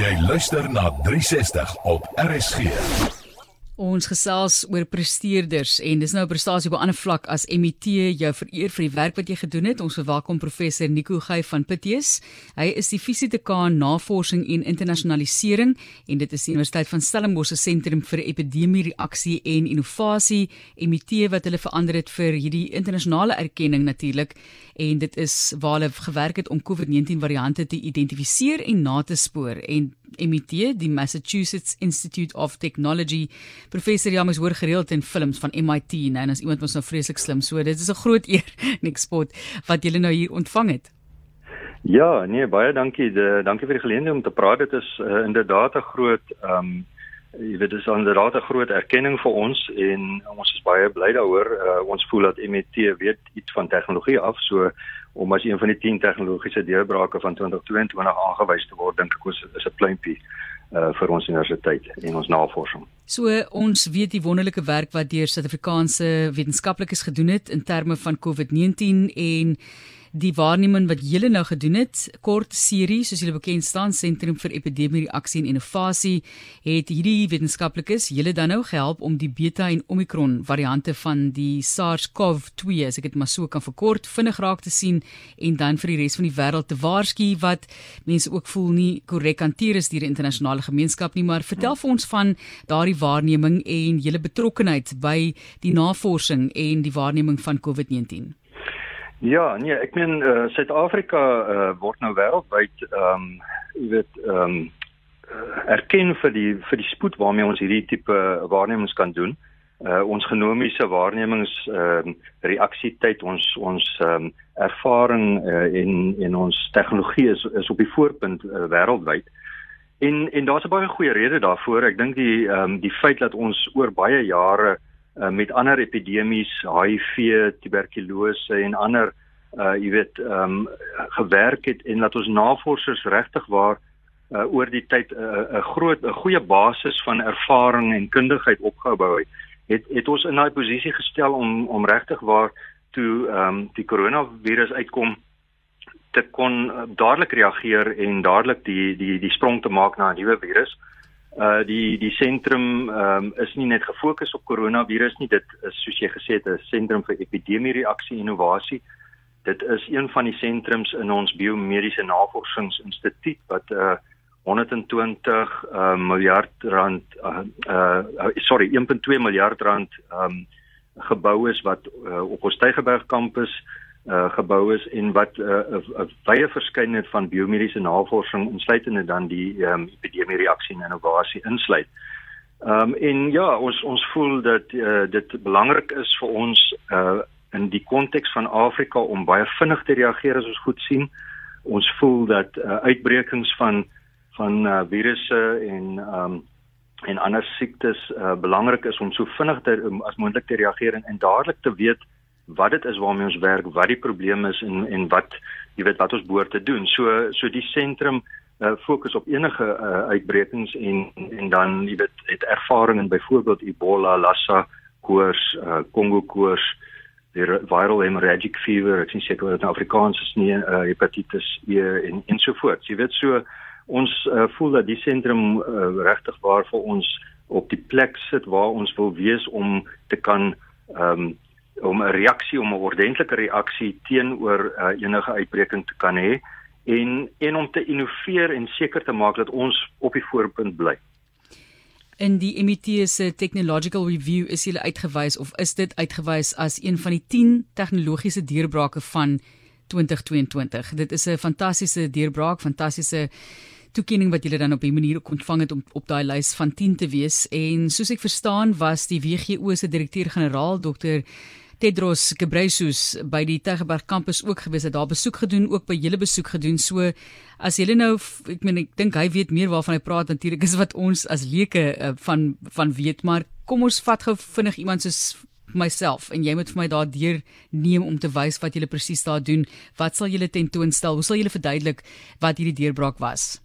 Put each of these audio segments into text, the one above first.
Jy luister na 360 op RSG. Ons gesels oor presteerders en dis nou 'n prestasie op 'n ander vlak as MET jou vereer vir die werk wat jy gedoen het. Ons verwelkom professor Nico Gey van Pitteus. Hy is die fisiedekaan Navorsing en Internasionalisering en dit is die Universiteit van Stellenbosch se sentrum vir epidemie reaksie en innovasie. MET wat hulle verander het vir hierdie internasionale erkenning natuurlik en dit is waar hulle gewerk het om COVID-19 variante te identifiseer en na te spoor en MET die Massachusetts Institute of Technology Professor James hoor gereeld in films van MIT nou en as iemand mos nou vreeslik slim so dit is 'n groot eer Nick Spot wat julle nou hier ontvang het. Ja, nee, baie dankie. De, dankie vir die geleentheid om te praat. Dit is uh, inderdaad 'n groot ehm um, jy weet dis inderdaad 'n groot erkenning vir ons en ons is baie bly daaroor. Uh, ons voel dat MIT weet iets van tegnologie af, so om as een van die 10 tegnologiese deurbrake van 2022 aangewys te word, dink ek is is 'n pleintjie uh vir ons universiteit en ons navorsing. So ons weet die wonderlike werk wat deur Suid-Afrikaanse wetenskaplikes gedoen het in terme van COVID-19 en die waarneming wat julle nou gedoen het, kort serie soos julle bekend staan Sentrum vir Epidemie Reaksie en Innovasie, het hierdie wetenskaplikes julle dan nou gehelp om die Beta en Omicron variante van die SARS-CoV-2, as ek dit maar so kan verkort, vinnig raak te sien en dan vir die res van die wêreld te waarsku wat mense ook voel nie korrek hanteer is deur die internasionale gemeenskap nie, maar vertel vir ons van daardie waarneming en julle betrokkeheid by die navorsing en die waarneming van COVID-19. Ja, nee, ek meen uh, Suid-Afrika uh, word nou wêreldwyd ehm um, jy weet ehm um, erken vir die vir die spoed waarmee ons hierdie tipe waarnemings kan doen. Uh, ons genomiese waarnemings ehm um, reaksietyd ons ons ehm um, ervaring uh, en en ons tegnologie is is op die voorpunt uh, wêreldwyd. En en daar's 'n baie goeie rede daarvoor. Ek dink die ehm um, die feit dat ons oor baie jare uh, met ander epidemies, HIV, tuberkulose en ander uh jy weet ehm um, gewerk het en dat ons navorsers regtig waar uh oor die tyd 'n uh, 'n groot 'n goeie basis van ervaring en kundigheid opgebou het, het het ons in daai posisie gestel om om regtig waar toe ehm um, die koronavirus uitkom te kon dadelik reageer en dadelik die die die sprong te maak na 'n nuwe virus. Uh uh die die sentrum ehm um, is nie net gefokus op koronavirus nie. Dit is soos jy gesê het 'n sentrum vir epidemie reaksie innovasie. Dit is een van die sentrums in ons biomediese navorsingsinstituut wat uh 120 uh, miljard rand uh, uh sorry 1.2 miljard rand ehm um, gebou is wat uh, op ons Tygerberg kampus uh gebou is en wat 'n uh, 'n wye verskeidenheid van biomediese navorsing insluitende dan die um, epidemie reaksie en innovasie insluit. Ehm um, en ja, ons ons voel dat uh, dit belangrik is vir ons uh in die konteks van Afrika om baie vinnig te reageer as ons goed sien. Ons voel dat uh, uitbrekings van van uh, virusse en ehm um, en ander siektes uh, belangrik is om so vinnig te, um, as moontlik te reageer en, en dadelik te weet wat dit is waarmee ons werk, wat die probleem is en en wat jy weet wat ons behoort te doen. So so die sentrum uh, fokus op enige uh, uitbrekings en en dan jy weet het ervaring in byvoorbeeld Ebola, Lassa, koors, uh, Kongo koors, die viral hemorrhagic fever, ek sien seker wat in Afrikaans is nie uh, hepatitis E en en so voort. Jy weet so ons uh, voel dat die sentrum uh, regtig waar vir ons op die plek sit waar ons wil wees om te kan ehm um, om 'n reaksie om 'n ordentlike reaksie teenoor uh, enige uitbreking te kan hê en en om te innoveer en seker te maak dat ons op die voorpunt bly. In die MIT se technological review is hulle uitgewys of is dit uitgewys as een van die 10 tegnologiese deurbrake van 2022. Dit is 'n fantastiese deurbraak, fantastiese toekenning wat julle dan op 'n manier ontvang het om op daai lys van 10 te wees en soos ek verstaan was die WGO se direkteur-generaal Dr Tedros Ghebreyesus by die Tygerberg kampus ook gewees het, daar besoek gedoen, ook by julle besoek gedoen. So as julle nou ek meen ek dink hy weet meer waarvan hy praat natuurlik is wat ons as leuke uh, van van weet, maar kom ons vat gou vinnig iemand soos myself en jy moet vir my daardeur neem om te wys wat julle presies daar doen. Wat sal julle tentoonstel? Hoe sal julle verduidelik wat hierdie deurbraak was?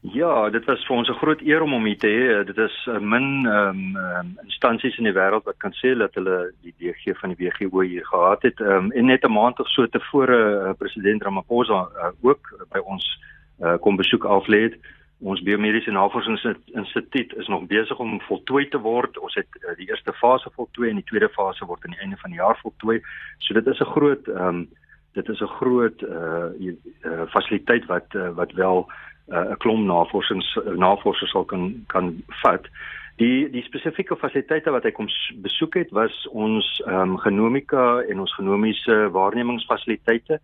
Ja, dit was vir ons 'n groot eer om hom hier te hê. Dit is uh, min ehm um, instansies in die wêreld wat kan sê dat hulle die DG van die WGO hier gehad het. Ehm um, en net 'n maand of so tevore uh, president Ramaphosa uh, ook by ons uh, kom besoek aflê het. Ons biomediese navorsingsinstituut is nog besig om voltooi te word. Ons het uh, die eerste fase voltooi en die tweede fase word aan die einde van die jaar voltooi. So dit is 'n groot ehm um, dit is 'n groot uh, uh fasiliteit wat uh, wat wel 'n uh, klomp navorsings navorsers sal kan kan vat. Die die spesifieke fasiliteite wat ek kom besoek het was ons ehm um, genomika en ons genomiese waarnemingsfasiliteite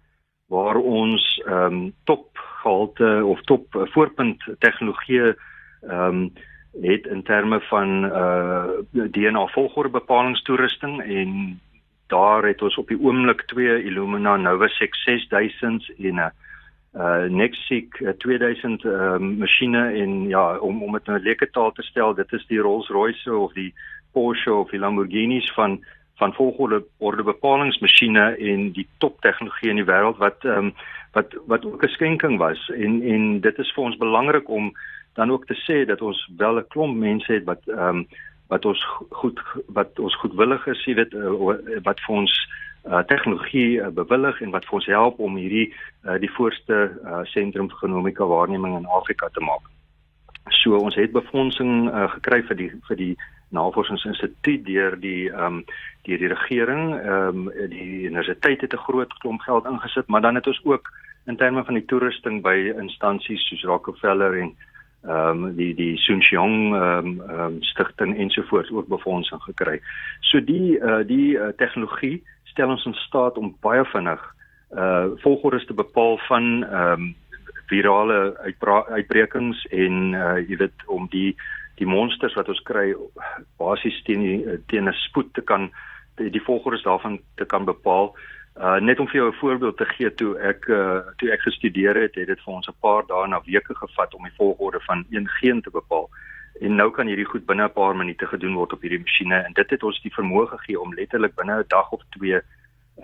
waar ons ehm um, topgehalte of top voorpunt tegnologie ehm um, het in terme van uh DNA volgorde bepalingstoerusting en daar het ons op die oomblik twee Illumina Nova 6000s en 'n uh Nexik 2000 uh, uh, masjiene en ja om om dit nou lekker taal te stel dit is die Rolls-Royce of die Porsche of die Lamborghinis van van volgorde orde bepalingsmasjiene en die top tegnologie in die wêreld wat ehm um, wat wat ook 'n skenking was en en dit is vir ons belangrik om dan ook te sê dat ons wel 'n klomp mense het wat ehm um, wat ons goed wat ons goedwillig is, jy weet uh, wat vir ons uh, tegnologie uh, bewillig en wat vir ons help om hierdie uh, die voorste uh, sentrum vir genomika waarneming in Afrika te maak. So ons het befondsing uh, gekry vir die vir die navorsingsinstituut deur die ehm um, die, die regering ehm um, die universiteit het 'n groot klomp geld ingesit, maar dan het ons ook in terme van die toerusting by instansies soos Rockefeller en ehm um, die die Suncheong ehm um, um, stigting ensovoorts ook befondsing gekry. So die uh, die uh, tegnologie stel ons in staat om baie vinnig uh volgordes te bepaal van ehm um, virale uitbrekings en uh jy weet om die die monsters wat ons kry basies teen die teen 'n spoed te kan die, die volgordes daarvan te kan bepaal. Uh net om vir jou 'n voorbeeld te gee toe ek uh toe ek gestudeer het, het dit vir ons 'n paar dae na weke gevat om die volgorde van een geen te bepaal. En nou kan hierdie goed binne 'n paar minute gedoen word op hierdie masjiene en dit het ons die vermoë gegee om letterlik binne 'n dag of twee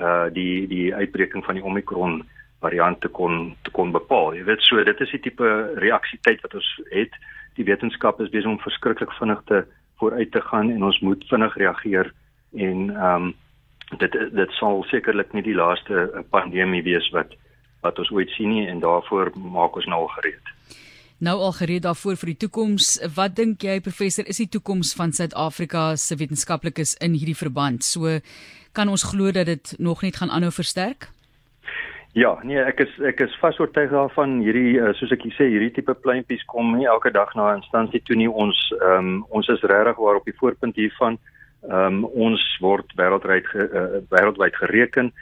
uh die die uitbreking van die Omicron variant te kon te kon bepaal. Jy weet so dit is die tipe reaksietyd wat ons het. Die wetenskap is besig om verskriklik vinnig te vooruit te gaan en ons moet vinnig reageer en ehm um, dit dit sal sekerlik nie die laaste pandemie wees wat wat ons ooit sien nie en daarvoor maak ons nou al gereed nou al gereed daarvoor vir die toekoms. Wat dink jy professor is die toekoms van Suid-Afrika se wetenskaplikes in hierdie verband? So kan ons glo dat dit nog net gaan aanhou versterk? Ja, nee, ek is ek is vas oortuig daarvan hierdie uh, soos ek sê hierdie tipe pleintjies kom nie elke dag na 'n instansie toe nie. Ons ehm um, ons is regtig waar op die voorpunt hiervan. Ehm um, ons word wêreldwyd uh, wêreldwyd gereken.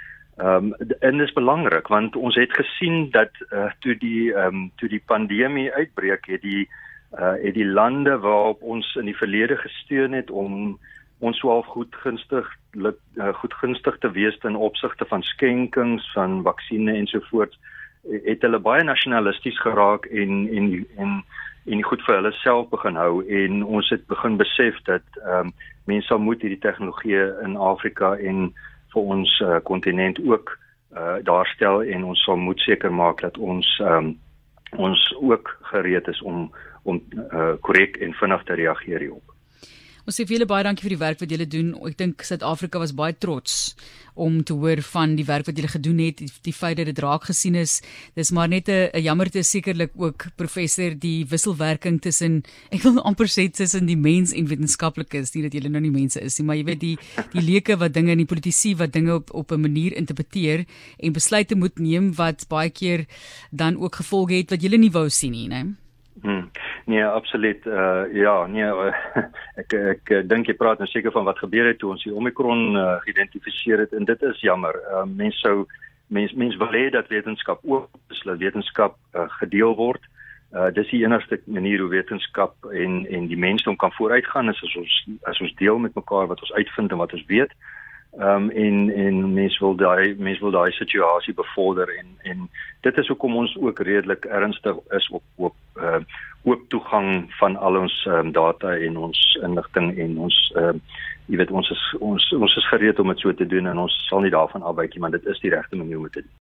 Ehm um, dit is belangrik want ons het gesien dat uh, toe die ehm um, toe die pandemie uitbreek het die uh het die lande waarop ons in die verlede gesteun het om ons swaalf goed gunstig goed gunstig te wees ten opsigte van skenkings van vaksines ensovoorts het hulle baie nasionalisties geraak en en en en goed vir hulle self begin hou en ons het begin besef dat ehm um, mense sal moet hierdie tegnologie in Afrika en vir ons uh, kontinent ook uh, daarstel en ons sal moet seker maak dat ons um, ons ook gereed is om om uh, korrek uh, en vinnig te reageer hierop. Ons sê vir julle baie dankie vir die werk wat julle doen. Ek dink Suid-Afrika was baie trots om te hoor van die werk wat julle gedoen het, die, die feit dat dit raak gesien is. Dis maar net 'n jammerte sekerlik ook professor die wisselwerking tussen ek wil amper sê tussen die mens en wetenskaplikes, nie dat julle nou nie mense is nie, maar jy weet die die leuke wat dinge en die politici wat dinge op op 'n manier interpreteer en besluite moet neem wat baie keer dan ook gevolge het wat julle nie wou sien nie, né? Hmm. Nee, absoluut. Uh ja, nee, uh, ek ek dink jy praat nou seker van wat gebeur het toe ons die Omicron uh, geïdentifiseer het en dit is jammer. Uh mense sou mense mense wil hê dat wetenskap ook is, dat wetenskap uh, gedeel word. Uh dis die enigste manier hoe wetenskap en en die mensdom kan vooruitgaan is as ons as ons deel met mekaar wat ons uitvind en wat ons weet. Ehm um, en en mense wil daai mense wil daai situasie bevorder en en dit is hoekom ons ook redelik ernstig is op op uh oop toegang van al ons um, data en ons inligting en ons ehm uh, jy weet ons is ons ons is gereed om dit so te doen en ons sal nie daarvan afwyk nie want dit is die regte manier om dit te doen.